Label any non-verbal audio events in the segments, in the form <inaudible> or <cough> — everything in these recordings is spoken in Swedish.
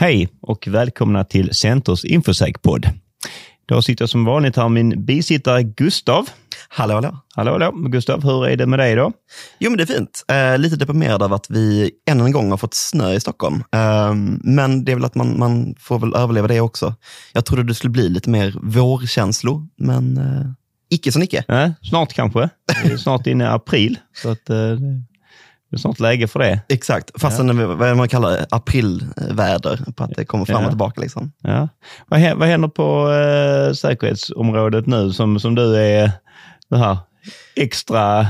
Hej och välkomna till Centers Infosec-podd. Då sitter jag som vanligt här med min bisittare Gustav. Hallå, hallå. Hallå, hallå. Gustav, hur är det med dig då? Jo, men det är fint. Eh, lite deprimerad av att vi än en gång har fått snö i Stockholm. Eh, men det är väl att man, man får väl överleva det också. Jag trodde det skulle bli lite mer vårkänslor, men eh, icke som icke. Eh, snart kanske. Snart inne i april, så att, eh, det är snart läge för det. Exakt, fast ja. vad man kallar det, aprilväder, på att det kommer fram och tillbaka. Liksom. Ja. Vad, händer, vad händer på eh, säkerhetsområdet nu som, som du är det här extra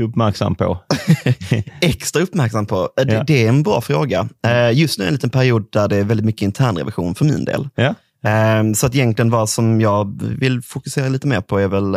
uppmärksam på? <laughs> extra uppmärksam på? Eh, det, ja. det, är en bra fråga. Eh, just nu är det en liten period där det är väldigt mycket internrevision för min del. Ja. Eh, så att egentligen vad som jag vill fokusera lite mer på är väl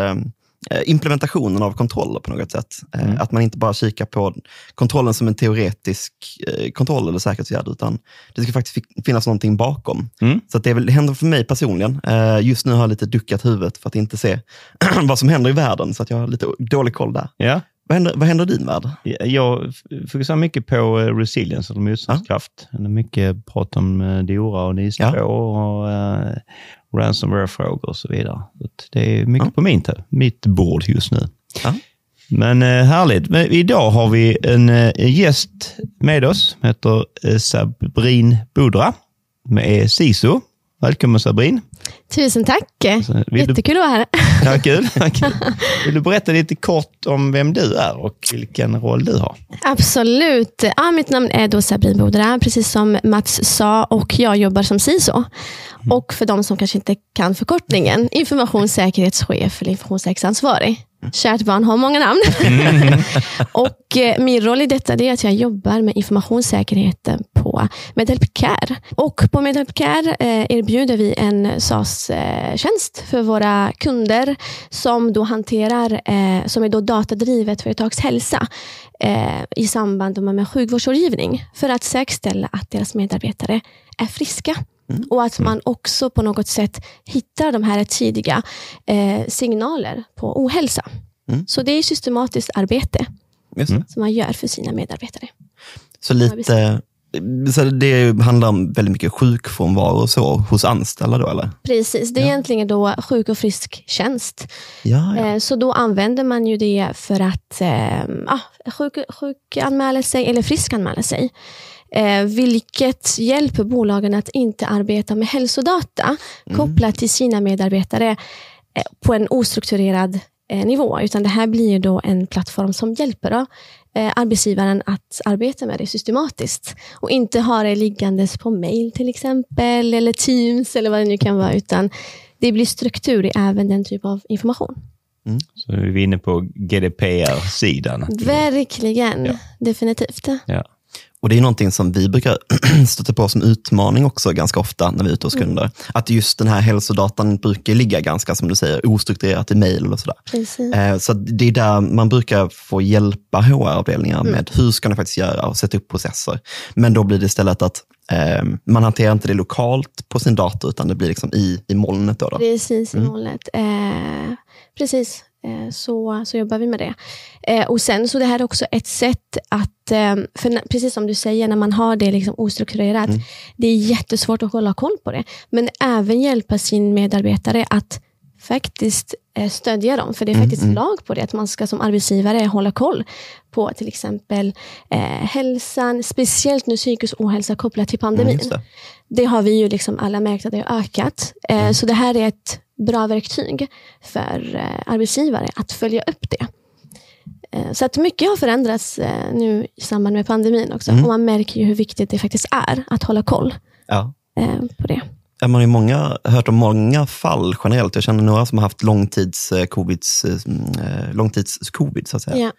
implementationen av kontroller på något sätt. Eh, mm. Att man inte bara kikar på kontrollen som en teoretisk eh, kontroll eller säkerhetsåtgärd, utan det ska faktiskt finnas någonting bakom. Mm. Så det, väl, det händer för mig personligen. Just nu har jag lite duckat huvudet för att inte se <clears throat> vad som händer i världen, så att jag har lite dålig koll där. Ja. Vad händer, vad händer i din värld? Jag fokuserar mycket på resilience, eller motståndskraft. Ja. Mycket prat om DORA och NIS2 ja. och ransomware-frågor och så vidare. Så det är mycket ja. på min, mitt bord just nu. Ja. Men eh, härligt. Men idag har vi en eh, gäst med oss, som heter eh, Sabrin Budra, med SISO. Välkommen Sabrin. Tusen tack. Vill Jättekul du... att vara här. <laughs> Ja, kul. Vill du berätta lite kort om vem du är och vilken roll du har? Absolut. Ja, mitt namn är då Sabrin Bodra, precis som Mats sa, och jag jobbar som CISO. Mm. Och för de som kanske inte kan förkortningen, informationssäkerhetschef eller informationssäkerhetsansvarig. Kärt barn har många namn. Mm. <laughs> och eh, Min roll i detta är att jag jobbar med informationssäkerheten på Medhelp Care. Och på Medhelp Care eh, erbjuder vi en SaaS-tjänst för våra kunder som då hanterar, eh, som är då datadrivet företags hälsa i samband med sjukvårdsrådgivning för att säkerställa att deras medarbetare är friska. Mm. Och att man också på något sätt hittar de här tidiga eh, signaler på ohälsa. Mm. Så det är systematiskt arbete som man gör för sina medarbetare. Så lite så det handlar om väldigt mycket sjukfrånvaro och så hos anställda då eller? Precis, det är ja. egentligen då sjuk och frisk tjänst. Ja, ja. Eh, så då använder man ju det för att eh, sjuk, sjukanmäla sig eller friskanmäla sig. Eh, vilket hjälper bolagen att inte arbeta med hälsodata mm. kopplat till sina medarbetare eh, på en ostrukturerad eh, nivå. Utan det här blir då en plattform som hjälper då, eh, arbetsgivaren att arbeta med det systematiskt. Och inte ha det liggandes på mail till exempel, eller Teams eller vad det nu kan vara. Utan det blir struktur i även den typen av information. Mm. Så är vi inne på GDPR-sidan. Verkligen, ja. definitivt. Ja. Och Det är någonting som vi brukar <clears throat> stöta på som utmaning också ganska ofta när vi är ute hos mm. kunder. Att just den här hälsodatan brukar ligga ganska, som du säger, ostrukturerat i mejl och sådär. Eh, så det är där man brukar få hjälpa HR-avdelningar mm. med hur ska ni faktiskt göra och sätta upp processer. Men då blir det istället att eh, man hanterar inte det lokalt på sin dator, utan det blir liksom i, i molnet. Då, då. Precis, i mm. molnet. Eh, precis. Eh, så, så jobbar vi med det. Eh, och sen så det här är också ett sätt att, eh, för precis som du säger, när man har det liksom ostrukturerat, mm. det är jättesvårt att hålla koll på det. Men även hjälpa sin medarbetare att faktiskt stödja dem. För det är mm, faktiskt mm. lag på det, att man ska som arbetsgivare hålla koll på till exempel hälsan, speciellt nu psykisk ohälsa kopplat till pandemin. Mm, det. det. har vi ju liksom alla märkt att det har ökat. Mm. Så det här är ett bra verktyg för eh, arbetsgivare att följa upp det. Eh, så att mycket har förändrats eh, nu i samband med pandemin också. Mm. Och man märker ju hur viktigt det faktiskt är att hålla koll ja. på det. Ja, man har många, hört om många fall generellt. Jag känner några som har haft långtids, covids, långtids covid. Så att säga. Ja.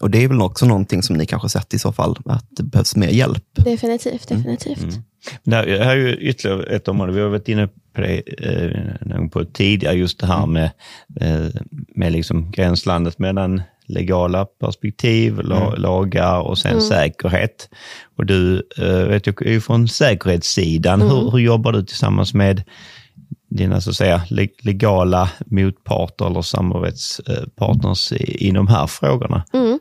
Och Det är väl också någonting som ni kanske sett i så fall, att det behövs mer hjälp? Definitivt. definitivt. Mm. Mm. Det här är ju ytterligare ett område. Vi har varit inne på det eh, på tidigare, just det här med, eh, med liksom gränslandet mellan legala perspektiv, mm. lagar och sen mm. säkerhet. Och du eh, vet, ju från säkerhetssidan. Mm. Hur, hur jobbar du tillsammans med dina så att säga, legala motparter eller samarbetspartners i, i de här frågorna? Mm.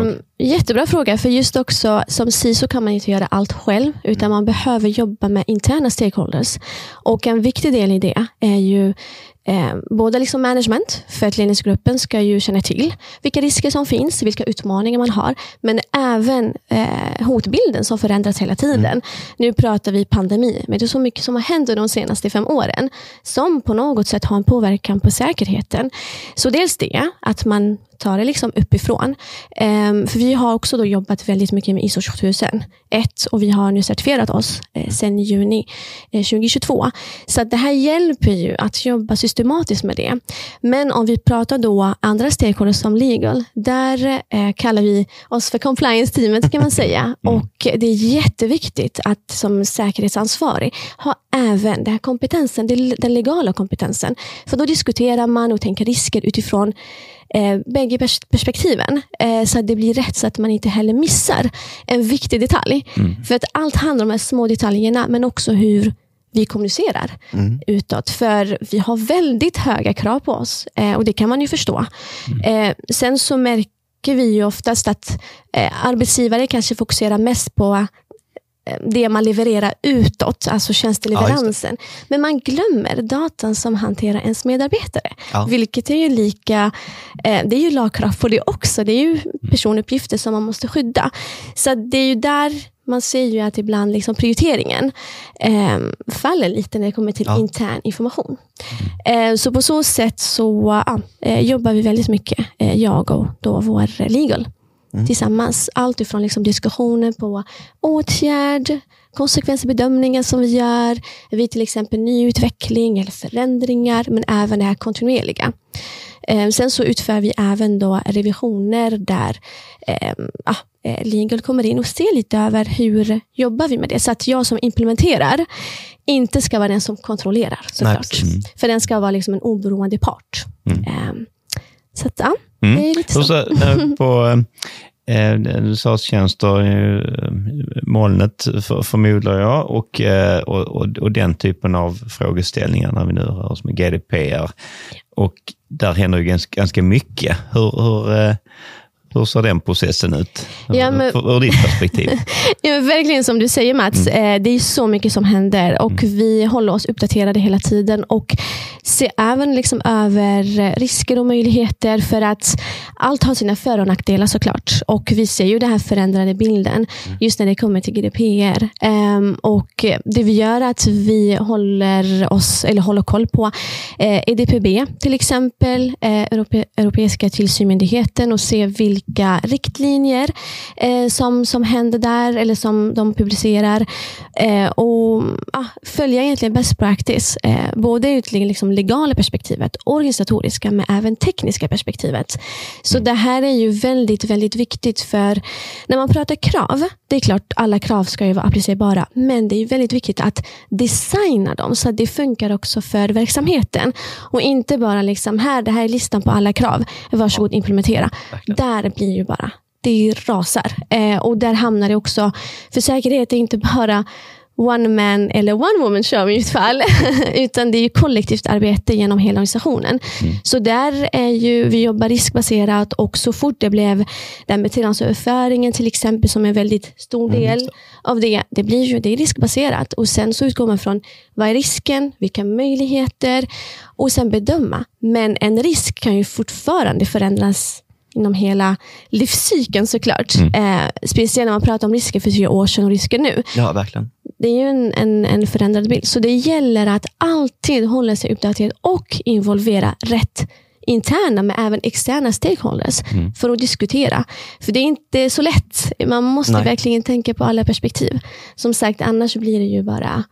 Um, jättebra fråga, för just också som CISO kan man inte göra allt själv, utan man behöver jobba med interna stakeholders. Och en viktig del i det är ju Eh, både liksom management, för att ledningsgruppen ska ju känna till vilka risker som finns, vilka utmaningar man har, men även eh, hotbilden som förändras hela tiden. Mm. Nu pratar vi pandemi, men det är så mycket som har hänt de senaste fem åren, som på något sätt har en påverkan på säkerheten. Så dels det, att man tar det liksom uppifrån. Um, för vi har också då jobbat väldigt mycket med ISO 7001 och vi har nu certifierat oss eh, sedan juni eh, 2022. Så det här hjälper ju att jobba systematiskt med det. Men om vi pratar då andra stakeholders som legal, där eh, kallar vi oss för compliance-teamet kan man säga. <laughs> Mm. Och Det är jätteviktigt att som säkerhetsansvarig ha även den här kompetensen, den legala kompetensen. För då diskuterar man och tänker risker utifrån eh, bägge perspektiven. Eh, så att det blir rätt, så att man inte heller missar en viktig detalj. Mm. För att allt handlar om de små detaljerna, men också hur vi kommunicerar mm. utåt. För vi har väldigt höga krav på oss eh, och det kan man ju förstå. Mm. Eh, sen så märker vi ju oftast att eh, arbetsgivare kanske fokuserar mest på det man levererar utåt, alltså tjänsteleveransen. Ja, Men man glömmer datan som hanterar ens medarbetare. Ja. Vilket är ju lika, eh, det är ju lagkrav på det också. Det är ju personuppgifter som man måste skydda. Så det är ju där man ser ju att ibland liksom prioriteringen eh, faller lite när det kommer till ja. intern information. Eh, så på så sätt så eh, jobbar vi väldigt mycket, eh, jag och då vår legal, mm. tillsammans. Allt ifrån liksom diskussioner på åtgärd, konsekvensbedömningar som vi gör, vid till exempel nyutveckling eller förändringar, men även det här kontinuerliga. Eh, sen så utför vi även då revisioner där eh, ah, Legal kommer in och ser lite över hur jobbar vi med det. Så att jag som implementerar inte ska vara den som kontrollerar såklart. Mm. För den ska vara liksom en oberoende part. Mm. Eh, så att, ja, mm. det är lite så. så <laughs> på, Eh, USA-tjänster, eh, molnet för, förmodar jag, och, eh, och, och, och, den typen av frågeställningar när vi nu rör oss med GDPR. Och där händer ju ganska, ganska mycket. Hur, hur, eh, hur ser den processen ut? Ja, men, ur ditt perspektiv? <laughs> ja, verkligen som du säger Mats, mm. Eh, det är så mycket som händer och mm. vi håller oss uppdaterade hela tiden och ser även liksom över risker och möjligheter för att allt har sina för och nackdelar såklart. Och vi ser ju den här förändrade bilden mm. just när det kommer till GDPR. Ehm, och Det vi gör är att vi håller, oss, eller håller koll på eh, EDPB till exempel, eh, Europe, Europeiska tillsynsmyndigheten och ser vilka vilka riktlinjer eh, som, som händer där eller som de publicerar. Eh, och ah, Följa egentligen best practice, eh, både ur liksom legala perspektivet, organisatoriska men även tekniska perspektivet. Så det här är ju väldigt, väldigt viktigt för när man pratar krav, det är klart alla krav ska ju vara applicerbara, men det är väldigt viktigt att designa dem så att det funkar också för verksamheten. Och inte bara liksom, här, det här är listan på alla krav, varsågod implementera. Där blir ju bara, det rasar. Eh, och där hamnar det också, för säkerhet är inte bara one man eller one woman show i mitt fall. <laughs> Utan det är ju kollektivt arbete genom hela organisationen. Mm. Så där är ju, vi jobbar riskbaserat och så fort det blev den med tillgångsöverföringen till exempel som är en väldigt stor mm, del mm. av det. Det blir ju det är riskbaserat och sen så utgår man från vad är risken, vilka möjligheter och sen bedöma. Men en risk kan ju fortfarande förändras inom hela livscykeln såklart. Mm. Eh, speciellt när man pratar om risker för tio år sedan och risker nu. Ja, verkligen. Det är ju en, en, en förändrad bild. Så det gäller att alltid hålla sig uppdaterad och involvera rätt interna men även externa stakeholders mm. för att diskutera. För det är inte så lätt. Man måste Nej. verkligen tänka på alla perspektiv. Som sagt, annars blir det ju bara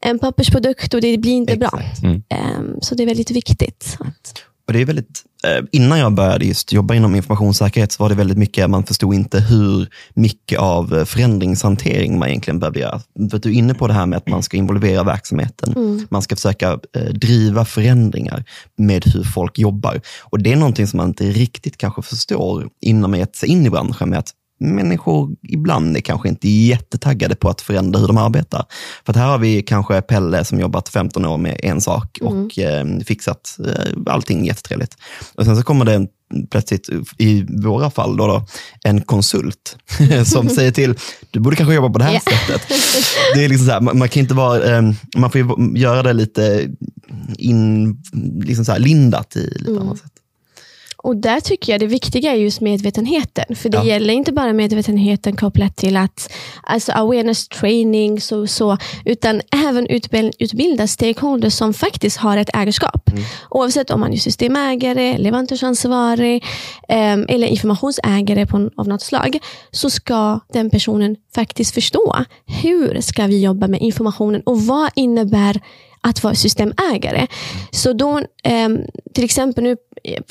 en pappersprodukt och det blir inte Exakt. bra. Mm. Um, så det är väldigt viktigt. Att... Och det är väldigt, eh, innan jag började just jobba inom informationssäkerhet så var det väldigt mycket, man förstod inte hur mycket av eh, förändringshantering man egentligen behövde göra. För du är inne på det här med att man ska involvera verksamheten. Mm. Man ska försöka eh, driva förändringar med hur folk jobbar. Och Det är någonting som man inte riktigt kanske förstår innan man gett sig in i branschen med att människor ibland är kanske inte jättetaggade på att förändra hur de arbetar. För här har vi kanske Pelle som jobbat 15 år med en sak och mm. eh, fixat eh, allting jättetrevligt. Och sen så kommer det plötsligt, i våra fall, då, då en konsult <laughs> som <laughs> säger till, du borde kanske jobba på det här yeah. sättet. <laughs> Det är liksom så här, man, man, kan inte vara, eh, man får göra det lite in, liksom så här, lindat i lite mm. annat sätt. Och där tycker jag det viktiga är just medvetenheten. För det ja. gäller inte bara medvetenheten kopplat till att alltså awareness training, så, så, utan även utbild, utbilda stakeholders som faktiskt har ett ägarskap. Mm. Oavsett om man är systemägare, leverantörsansvarig um, eller informationsägare på, av något slag, så ska den personen faktiskt förstå hur ska vi jobba med informationen och vad innebär att vara systemägare. Så då, eh, till exempel nu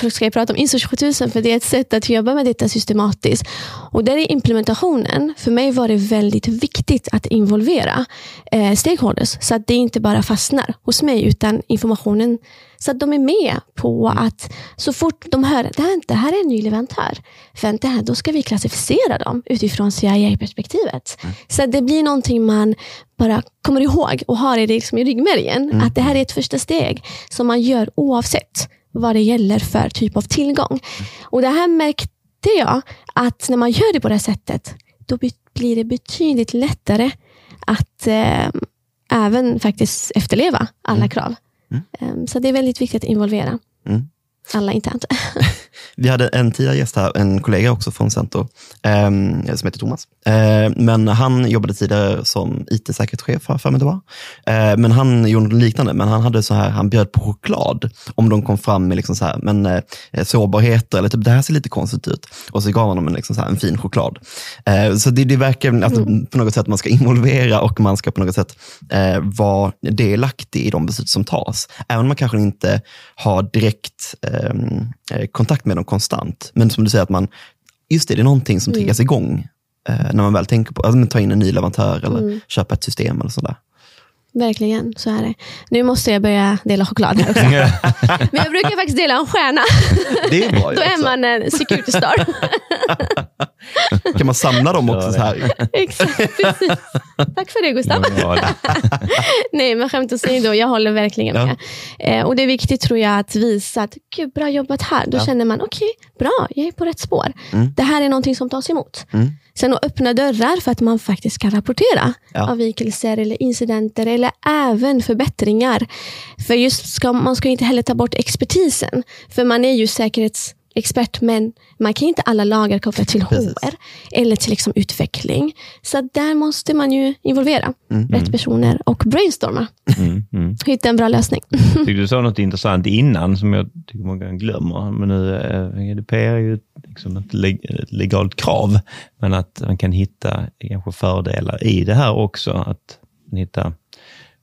ska jag prata om ISO 27000 för det är ett sätt att jobba med detta systematiskt. Och där i implementationen, för mig var det väldigt viktigt att involvera eh, stakeholders så att det inte bara fastnar hos mig utan informationen så att de är med på att så fort de hör att det här är en ny leverantör, vänta här, då ska vi klassificera dem utifrån CIA-perspektivet. Mm. Så det blir någonting man bara kommer ihåg och har det liksom i ryggmärgen. Mm. Att det här är ett första steg som man gör oavsett vad det gäller för typ av tillgång. Mm. Och Det här märkte jag att när man gör det på det här sättet, då blir det betydligt lättare att eh, även faktiskt efterleva alla mm. krav. Mm. Um, så det är väldigt viktigt att involvera. Mm alla internt. <laughs> Vi hade en tidigare gäst här, en kollega också från Center, eh, som heter Thomas. Eh, men han jobbade tidigare som it-säkerhetschef, för mig det var. Eh, men han gjorde något liknande, men han, hade så här, han bjöd på choklad om de kom fram med liksom så här, men, eh, sårbarheter, eller typ, det här ser lite konstigt ut. Och så gav han dem en, liksom så här, en fin choklad. Eh, så det, det verkar att mm. på något sätt man ska involvera och man ska på något sätt eh, vara delaktig i de beslut som tas. Även om man kanske inte har direkt eh, Ehm, eh, kontakt med dem konstant. Men som du säger, att man, just det, det är någonting som mm. triggas igång eh, när man väl tänker på att ta in en ny leverantör eller mm. köpa ett system eller sådär. Verkligen, så är det. Nu måste jag börja dela choklad här också. <laughs> <laughs> Men jag brukar faktiskt dela en stjärna. <laughs> Det är bra Då är man en security star. kan man samla dem också så här? Exakt, precis. Tack för det Gustav. Nej, men skämt åsido, jag håller verkligen med. Ja. Eh, och Det är viktigt tror jag att visa att, gud, bra jobbat här. Då ja. känner man, okej, okay, bra, jag är på rätt spår. Mm. Det här är någonting som tas emot. Mm. Sen att öppna dörrar för att man faktiskt kan rapportera ja. avvikelser eller incidenter eller även förbättringar. För just ska, man ska inte heller ta bort expertisen. För man är ju säkerhets expert, men man kan inte alla lagar kopplat till. HR eller till liksom utveckling. Så där måste man ju involvera mm. rätt personer och brainstorma. Mm. Mm. <laughs> Hitta en bra lösning. Tyckte du sa något intressant innan som jag tycker många glömmer. Men nu, eh, GDPR är ju liksom ett legalt krav, men att man kan hitta kanske fördelar i det här också. Att hitta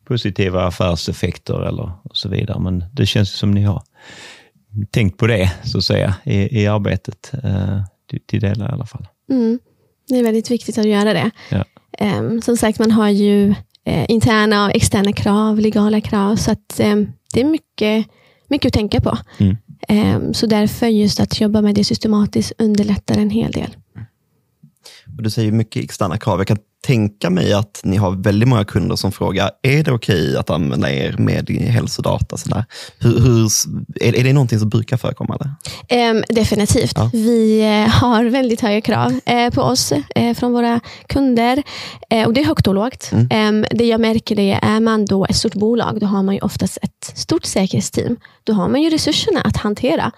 positiva affärseffekter eller och så vidare. Men det känns som ni har tänkt på det, så att säga, i, i arbetet. Eh, till, delar i alla fall. Mm. Det är väldigt viktigt att göra det. Ja. Um, som sagt, man har ju uh, interna och externa krav, legala krav, så att um, det är mycket, mycket att tänka på. Mm. Um, så därför just att jobba med det systematiskt underlättar en hel del. Du säger mycket externa krav. Jag kan tänka mig att ni har väldigt många kunder som frågar, är det okej att använda er med hälsodata? Sådär? Hur, hur, är, det någonting som brukar förekomma? Eller? Um, definitivt. Ja. Vi uh, har väldigt höga krav uh, på oss uh, från våra kunder. och Det är högt och lågt. Mm. Um, det jag märker det är man då ett stort bolag, då har man ju oftast ett stort säkerhetsteam. Då har man ju resurserna att hantera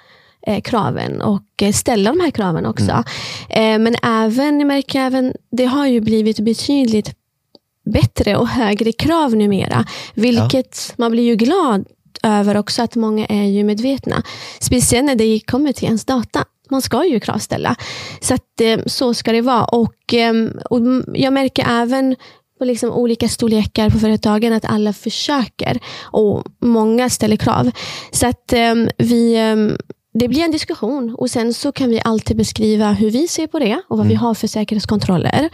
eh, kraven och eh, ställa de här kraven också. Mm. Eh, men även, jag märker även, det har ju blivit betydligt bättre och högre krav numera. Vilket ja. man blir ju glad över också att många är ju medvetna. Speciellt när det kommer till ens data. Man ska ju kravställa. Så, att, så ska det vara. Och, ehm, och Jag märker även på liksom olika storlekar på företagen att alla försöker och många ställer krav. Så att um, vi, um, det blir en diskussion och sen så kan vi alltid beskriva hur vi ser på det och vad mm. vi har för säkerhetskontroller.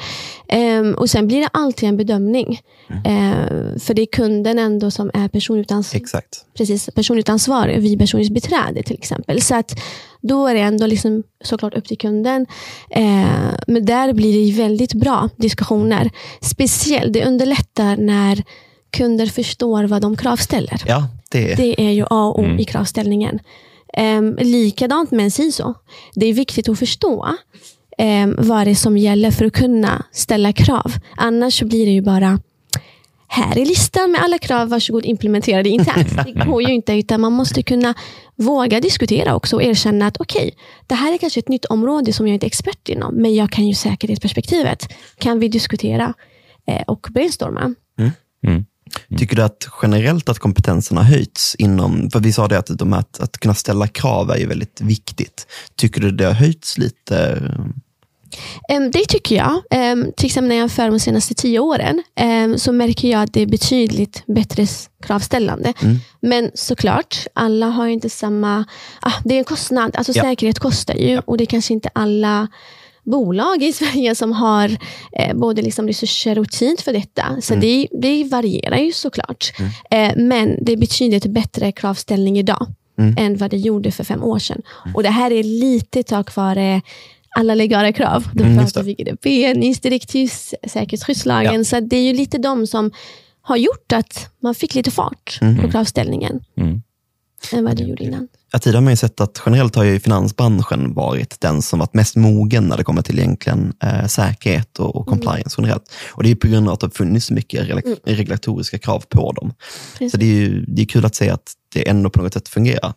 Um, och Sen blir det alltid en bedömning. Mm. Uh, för det är kunden ändå som är personligt, ans Exakt. Precis, personligt ansvarig, vi personligt beträde till exempel. Så att då är det ändå liksom såklart upp till kunden. Uh, men där blir det väldigt bra diskussioner. Speciellt, det underlättar när kunder förstår vad de kravställer. Ja, det... det är ju A och O mm. i kravställningen. Um, likadant med en CISO. Det är viktigt att förstå um, vad det är som gäller för att kunna ställa krav. Annars blir det ju bara här är listan med alla krav, varsågod implementera det internt. <laughs> Det går ju inte, utan man måste kunna våga diskutera också och erkänna att okej, okay, det här är kanske ett nytt område som jag inte är expert inom, men jag kan ju säkerhetsperspektivet. Kan vi diskutera eh, och brainstorma? Mm. Mm. Mm. Tycker du att generellt att kompetensen har höjts inom, för vi sa det att, de att, att kunna ställa krav är ju väldigt viktigt. Tycker du det har höjts lite? Det tycker jag. Till exempel när jag jämför de senaste tio åren så märker jag att det är betydligt bättre kravställande. Mm. Men såklart, alla har inte samma... Ah, det är en kostnad. Alltså ja. Säkerhet kostar ju och det är kanske inte alla bolag i <laughs> Sverige som har eh, både liksom resurser och tid för detta. Så mm. det, det, varierar ju såklart. Mm. Eh, men det är betydligt bättre kravställning idag mm. än vad det gjorde för fem år sedan. Mm. Och Det här är lite tack vare alla legala krav. Då mm, pratar vi GDP, NIS-direktiv, säkerhetsskyddslagen. Ja. Så det är ju lite de som har gjort att man fick lite fart på kravställningen mm. Än vad det gjorde innan. Ja, tidigare har man ju sett att generellt har ju finansbranschen varit den som varit mest mogen när det kommer till egentligen eh, säkerhet och, och compliance mm. generellt. Och det är på grund av att det har funnits så mycket mm. regulatoriska krav på dem. Precis. Så det är ju det är kul att se att det ändå på något sätt fungerar.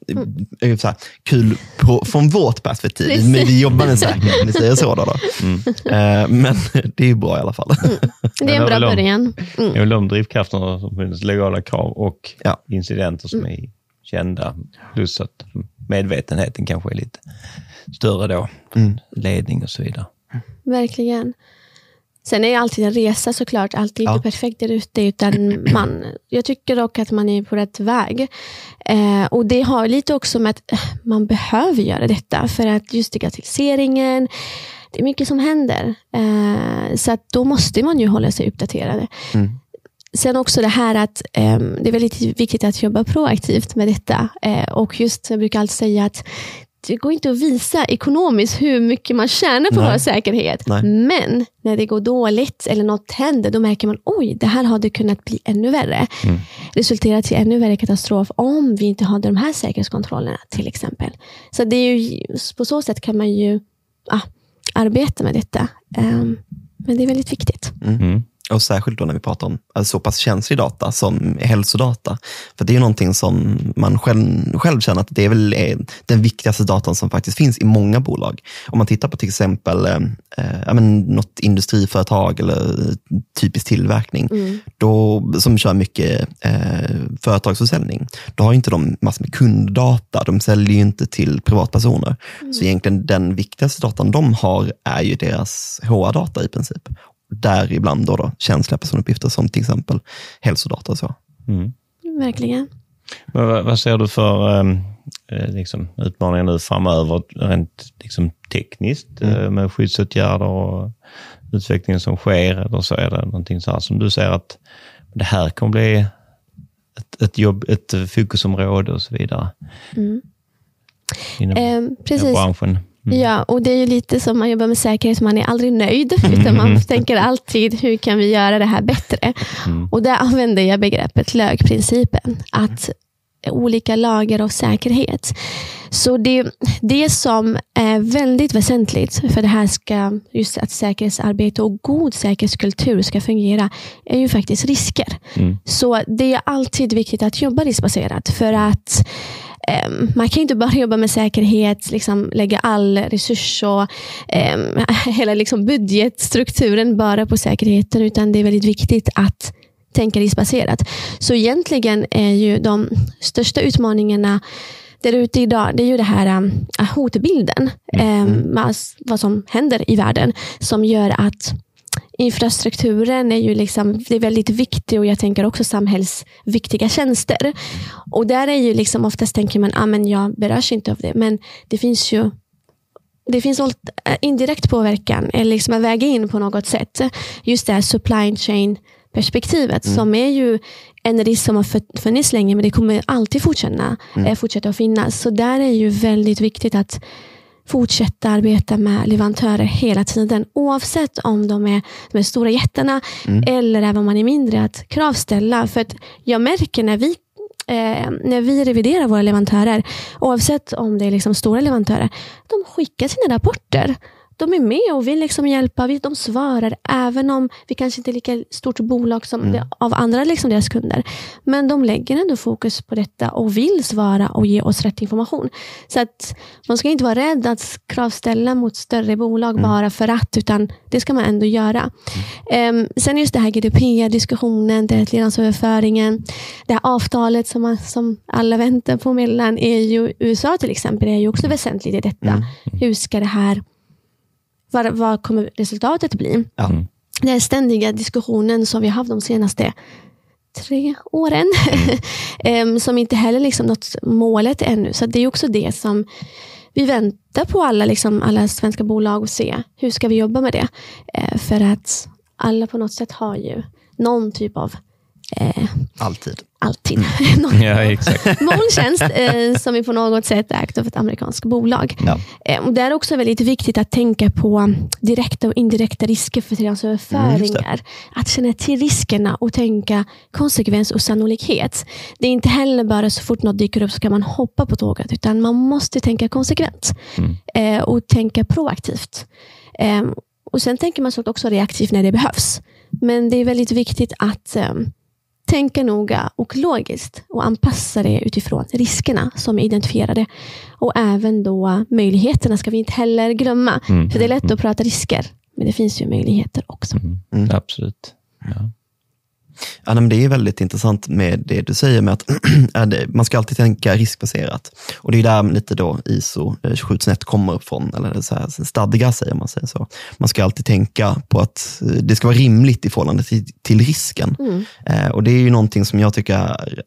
Mm. Så här, kul på, från vårt perspektiv, Precis. men vi jobbar med säkerhet, om vi säger så. Då, då. Mm. Eh, men det är ju bra i alla fall. Mm. Det är en bra början. Mm. Det är väl de drivkrafterna som finns, legala krav och ja. incidenter som är kända. Plus att medvetenheten kanske är lite större då. Mm. Ledning och så vidare. Verkligen. Sen är alltid en resa såklart alltid inte ja. perfekt där ute. Utan man, jag tycker dock att man är på rätt väg. Eh, och Det har lite också med att man behöver göra detta. För att just digitaliseringen, det är mycket som händer. Eh, så att då måste man ju hålla sig uppdaterade. Mm. Sen också det här att eh, det är väldigt viktigt att jobba proaktivt med detta. Eh, och just, jag brukar alltid säga att det går inte att visa ekonomiskt hur mycket man tjänar på vår säkerhet. Nej. Men när det går dåligt eller något händer, då märker man oj, det här hade kunnat bli ännu värre. Mm. Resulterat i ännu värre katastrof om vi inte hade de här säkerhetskontrollerna till exempel. Så det är ju, på så sätt kan man ju ah, arbeta med detta. Um, men det är väldigt viktigt. Mm. Och särskilt då när vi pratar om alltså, så pass känslig data som hälsodata. För det är någonting som man själv, själv känner att det är väl är den viktigaste datan som faktiskt finns i många bolag. Om man tittar på till exempel eh, eh men, något industriföretag eller typisk tillverkning, mm. då, som kör mycket eh, företagsförsäljning, då har inte de massor med kunddata. De säljer ju inte till privatpersoner. Mm. Så egentligen den viktigaste datan de har är ju deras HR-data i princip däribland då, då känsliga personuppgifter som till exempel hälsodata. Och så. Mm. Verkligen. Men vad, vad ser du för ehm, eh, liksom, utmaningar nu framöver, rent liksom, tekniskt, mm. eh, med skyddsåtgärder och utvecklingen som sker? Eller så är det någonting så här som du säger att det här kommer bli ett, ett, jobb, ett fokusområde och så vidare? Mm. Inom, eh, precis. branschen. Mm. Ja, och det är ju lite som man jobbar med säkerhet, man är aldrig nöjd, <laughs> utan man tänker alltid, hur kan vi göra det här bättre? Mm. Och där använder jag begreppet lögprincipen, att olika lager av säkerhet. Så det, det som är väldigt väsentligt för det här ska, just att säkerhetsarbete och god säkerhetskultur ska fungera, är ju faktiskt risker. Mm. Så det är alltid viktigt att jobba riskbaserat, för att um, man kan inte bara <laughs> jobba med säkerhet, liksom lägga all resurs och um, <laughs> hela liksom budgetstrukturen bara på säkerheten, utan det är väldigt viktigt att tänka riskbaserat. Så egentligen är ju de största utmaningarna där ute idag, det är ju det här um, hotbilden. Um, vad som händer i världen som gör att infrastrukturen är ju liksom, det är väldigt viktigt och jag tänker också samhällsviktiga tjänster. Och där är ju liksom oftast tänker man, ah, men jag berörs inte av det. Men det finns ju det finns eh, indirekt påverkan, eller liksom att väga in på något sätt. Just det här supply chain perspektivet mm. som är ju en risk som har funnits länge men det kommer alltid fortsätta, mm. Eh, fortsätta att finnas. Så där är ju väldigt viktigt att fortsätta arbeta med leverantörer hela tiden. Oavsett om de är de är stora jättarna mm. eller även om man är mindre. Att kravställa. För att jag märker när vi Eh, när vi reviderar våra leverantörer, oavsett om det är liksom stora leverantörer, de skickar sina rapporter de är med och vill liksom hjälpa. De svarar, även om vi kanske inte är lika stort bolag som mm. av andra liksom deras kunder. Men de lägger ändå fokus på detta och vill svara och ge oss rätt information. Så att Man ska inte vara rädd att kravställa mot större bolag mm. bara för att, utan det ska man ändå göra. Mm. Um, sen just det här GDPR-diskussionen, leveransöverföringen, det här avtalet som, man, som alla väntar på mellan EU och USA till exempel, är ju också väsentligt i detta. Mm. Hur ska det här vad, vad kommer resultatet bli? Ja. Mm. Den ständiga diskussionen som vi har haft de senaste tre åren, <laughs> mm. som inte heller liksom nått målet ännu. Så det är också det som vi väntar på alla, liksom, alla svenska bolag att se. Hur ska vi jobba med det? Eh, för att alla på något sätt har ju någon typ av Eh, alltid. Alltid. Mm. <laughs> ja, exakt. Molntjänst eh, som är på något sätt ägt av ett amerikanskt bolag. Ja. Eh, och det är också väldigt viktigt att tänka på direkta och indirekta risker för transöverföringar. Mm, att känna till riskerna och tänka konsekvens och sannolikhet. Det är inte heller bara så fort något dyker upp så kan man hoppa på tåget, utan man måste tänka konsekvent mm. Eh, och tänka proaktivt. Eh, och Sen tänker man såklart också reaktivt när det behövs. Men det är väldigt viktigt att eh, tänka noga och logiskt och anpassa det utifrån riskerna som är identifierade. Och även då möjligheterna ska vi inte heller glömma. Mm. För det är lätt att prata risker, men det finns ju möjligheter också. Mm. Mm. Absolut. Ja. Ja, men det är väldigt intressant med det du säger med att <clears throat> man ska alltid tänka riskbaserat. Och det är där lite då ISO 27001 kommer ifrån, eller så här, stadgar säger man säger så. Man ska alltid tänka på att eh, det ska vara rimligt i förhållande till, till risken. Mm. Eh, och Det är ju någonting som jag tycker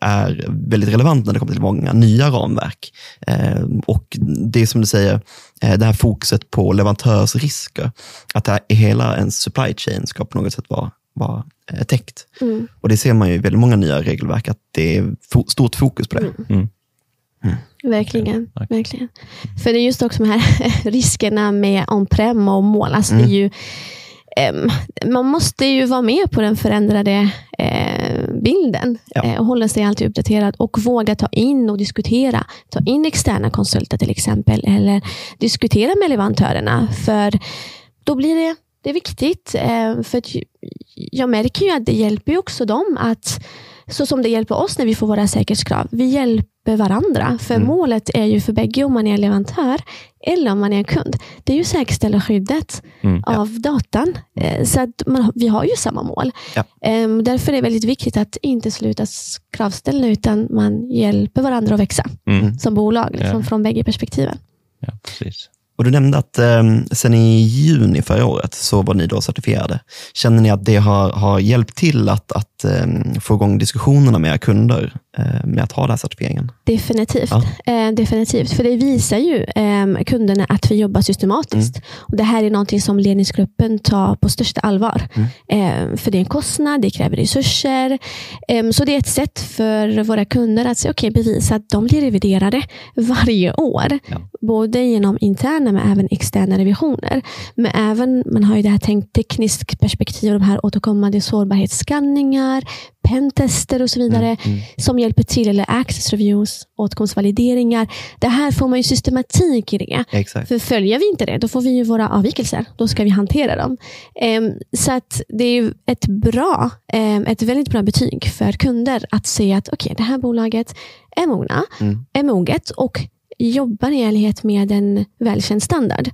är väldigt relevant när det kommer till många nya ramverk. Eh, och det är som du säger, eh, det här fokuset på leverantörsrisker, att det här, hela en supply chain ska på något sätt vara vara eh, täckt. Mm. Och det ser man ju i väldigt många nya regelverk, att det är fo stort fokus på det. Mm. mm. mm. Verkligen. Okay. verkligen. För det är just också de här <laughs> riskerna med on-prem och mål. Alltså det är mm. ju, eh, man måste ju vara med på den förändrade eh, bilden ja. eh, och hålla sig alltid uppdaterad och våga ta in och diskutera. Ta in externa konsulter till exempel, eller diskutera med leverantörerna. För då blir det det är viktigt. Eh, för jag märker ju att det hjälper också dem att, så som det hjälper oss när vi får våra säkerhetskrav, vi hjälper varandra. För mm. målet är ju för bägge, om man är leverantör eller om man är en kund, det är ju säkerställa skyddet mm, ja. av datan. Eh, så att man, vi har ju samma mål. Ja. Ehm, därför är det väldigt viktigt att inte sluta kravställa, utan man hjälper varandra att växa mm. som bolag, liksom, ja. från bägge perspektiven. Ja, precis. Och Du nämnde att eh, sen i juni förra året så var ni då certifierade. Känner ni att det har, har hjälpt till att, att eh, få igång diskussionerna med era kunder eh, med att ha den här certifieringen? Definitivt. Ja. Eh, definitivt. För det visar ju ehm, kunderna att vi jobbar systematiskt. Mm. Och Det här är någonting som ledningsgruppen tar på största allvar. Mm. Ehm, för det är en kostnad, det kräver resurser. Ehm, så det är ett sätt för våra kunder att se, okay, bevisa att de blir reviderade varje år. Ja. Både genom interna interna men även externa revisioner. Men även, man har ju det här tänkt tekniskt perspektiv, de här återkommande sårbarhetsskanningar, pentester och så vidare mm, mm. som hjälper till, eller access reviews, åtkomstvalideringar. Det här får man ju systematik i det. Exakt. För följer vi inte det, då får vi ju våra avvikelser. Då ska vi hantera dem. Um, så att det är ett bra, um, ett väldigt bra betyg för kunder att se att okay, det här bolaget är mogna, mm. är moget och jobbar i enlighet med en välkänd standard.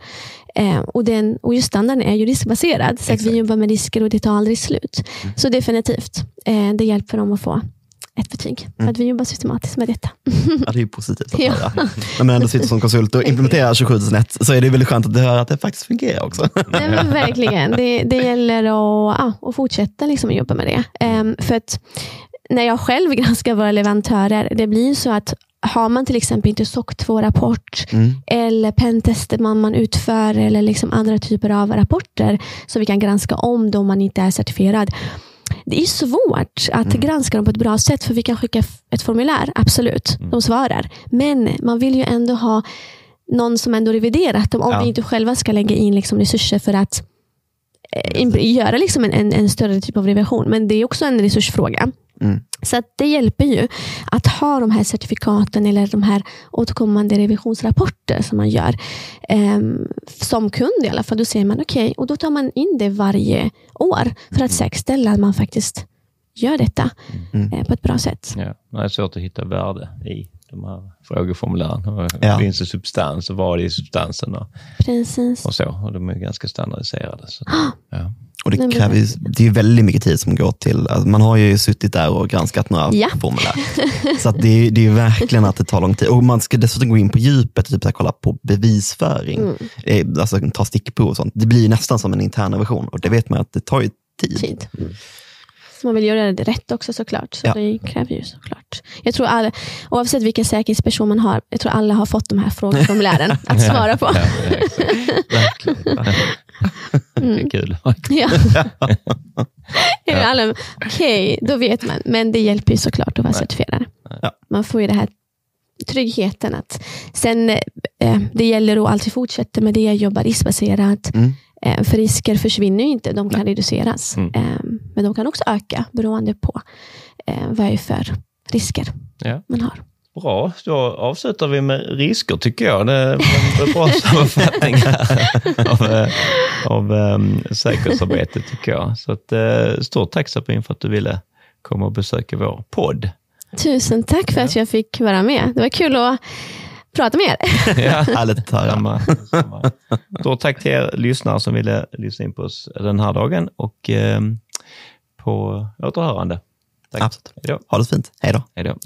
Eh, och, den, och just standarden är ju riskbaserad, så att vi jobbar med risker och det tar aldrig slut. Mm. Så definitivt, eh, det hjälper dem att få ett betyg. För att vi jobbar systematiskt med detta. Ja, det är ju positivt att <laughs> ja. höra. När man ändå sitter som konsult och implementerar 27001 så är det väldigt skönt att höra att det faktiskt fungerar också. Nej, men verkligen. Det, det gäller att, ja, att fortsätta liksom jobba med det. Um, för att när jag själv <laughs> granskar våra leverantörer, det blir så att har man till exempel inte SOC 2-rapport mm. eller pentester man, man utför eller liksom andra typer av rapporter som vi kan granska om då man inte är certifierad. Det är svårt att mm. granska dem på ett bra sätt för vi kan skicka ett formulär, absolut, mm. de svarar. Men man vill ju ändå ha någon som ändå reviderat dem om ja. vi inte själva ska lägga in liksom resurser för att eh, göra liksom en, en, en, större typ av revision. Men det är också en resursfråga. Mm. Så det hjälper ju att ha de här certifikaten eller de här återkommande revisionsrapporter som man gör. Eh, som kund i alla fall. Då ser man okej, okay, och då tar man in det varje år för att säkerställa att man faktiskt gör detta mm. eh, på ett bra sätt. Ja, det är svårt att hitta värde i de här frågeformulären. Ja. Finns det substans och vad är substansen? Och, Precis. och så. Och de är ganska standardiserade. Så, ja. Och det, kräver, det är väldigt mycket tid som går till, alltså man har ju suttit där och granskat några ja. formulär. <laughs> Så det, är, det är verkligen att det tar lång tid. Och man ska dessutom gå in på djupet och typ så kolla på bevisföring, mm. alltså ta stickprov och sånt. Det blir nästan som en intern version och det vet man att det tar ju tid. tid. Man vill göra det rätt också såklart. Så ja. det kräver ju såklart. Jag tror alla, oavsett vilken säkerhetsperson man har, jag tror alla har fått de här frågeformulären <laughs> att svara på. Mm. Det är kul. ja. <laughs> ja. Okej, okay, då vet man. Men det hjälper ju såklart att vara certifierad. Ja. Man får ju det här tryggheten. att Sen, eh, det gäller att alltid fortsätta med det, jobba riskbaserat. Mm. Eh, för risker försvinner ju inte, de kan Nej. reduceras. Mm. Eh, men de kan också öka beroende på eh, vad det är för risker ja. man har. Bra, då avslutar vi med risker tycker jag. Det är en bra <laughs> sammanfattning av, av um, säkerhetsarbetet tycker jag. Så att, uh, stort tack Sabine för att du ville komma och besöka vår podd. Tusen tack för att jag fick vara med. Det var kul att prata med er. <laughs> ja, härligt att höra. Stort tack till er lyssnare som ville lyssna in på oss den här dagen och eh, på återhörande. Tack. Absolut. Ha det fint. Hej då. Hej då.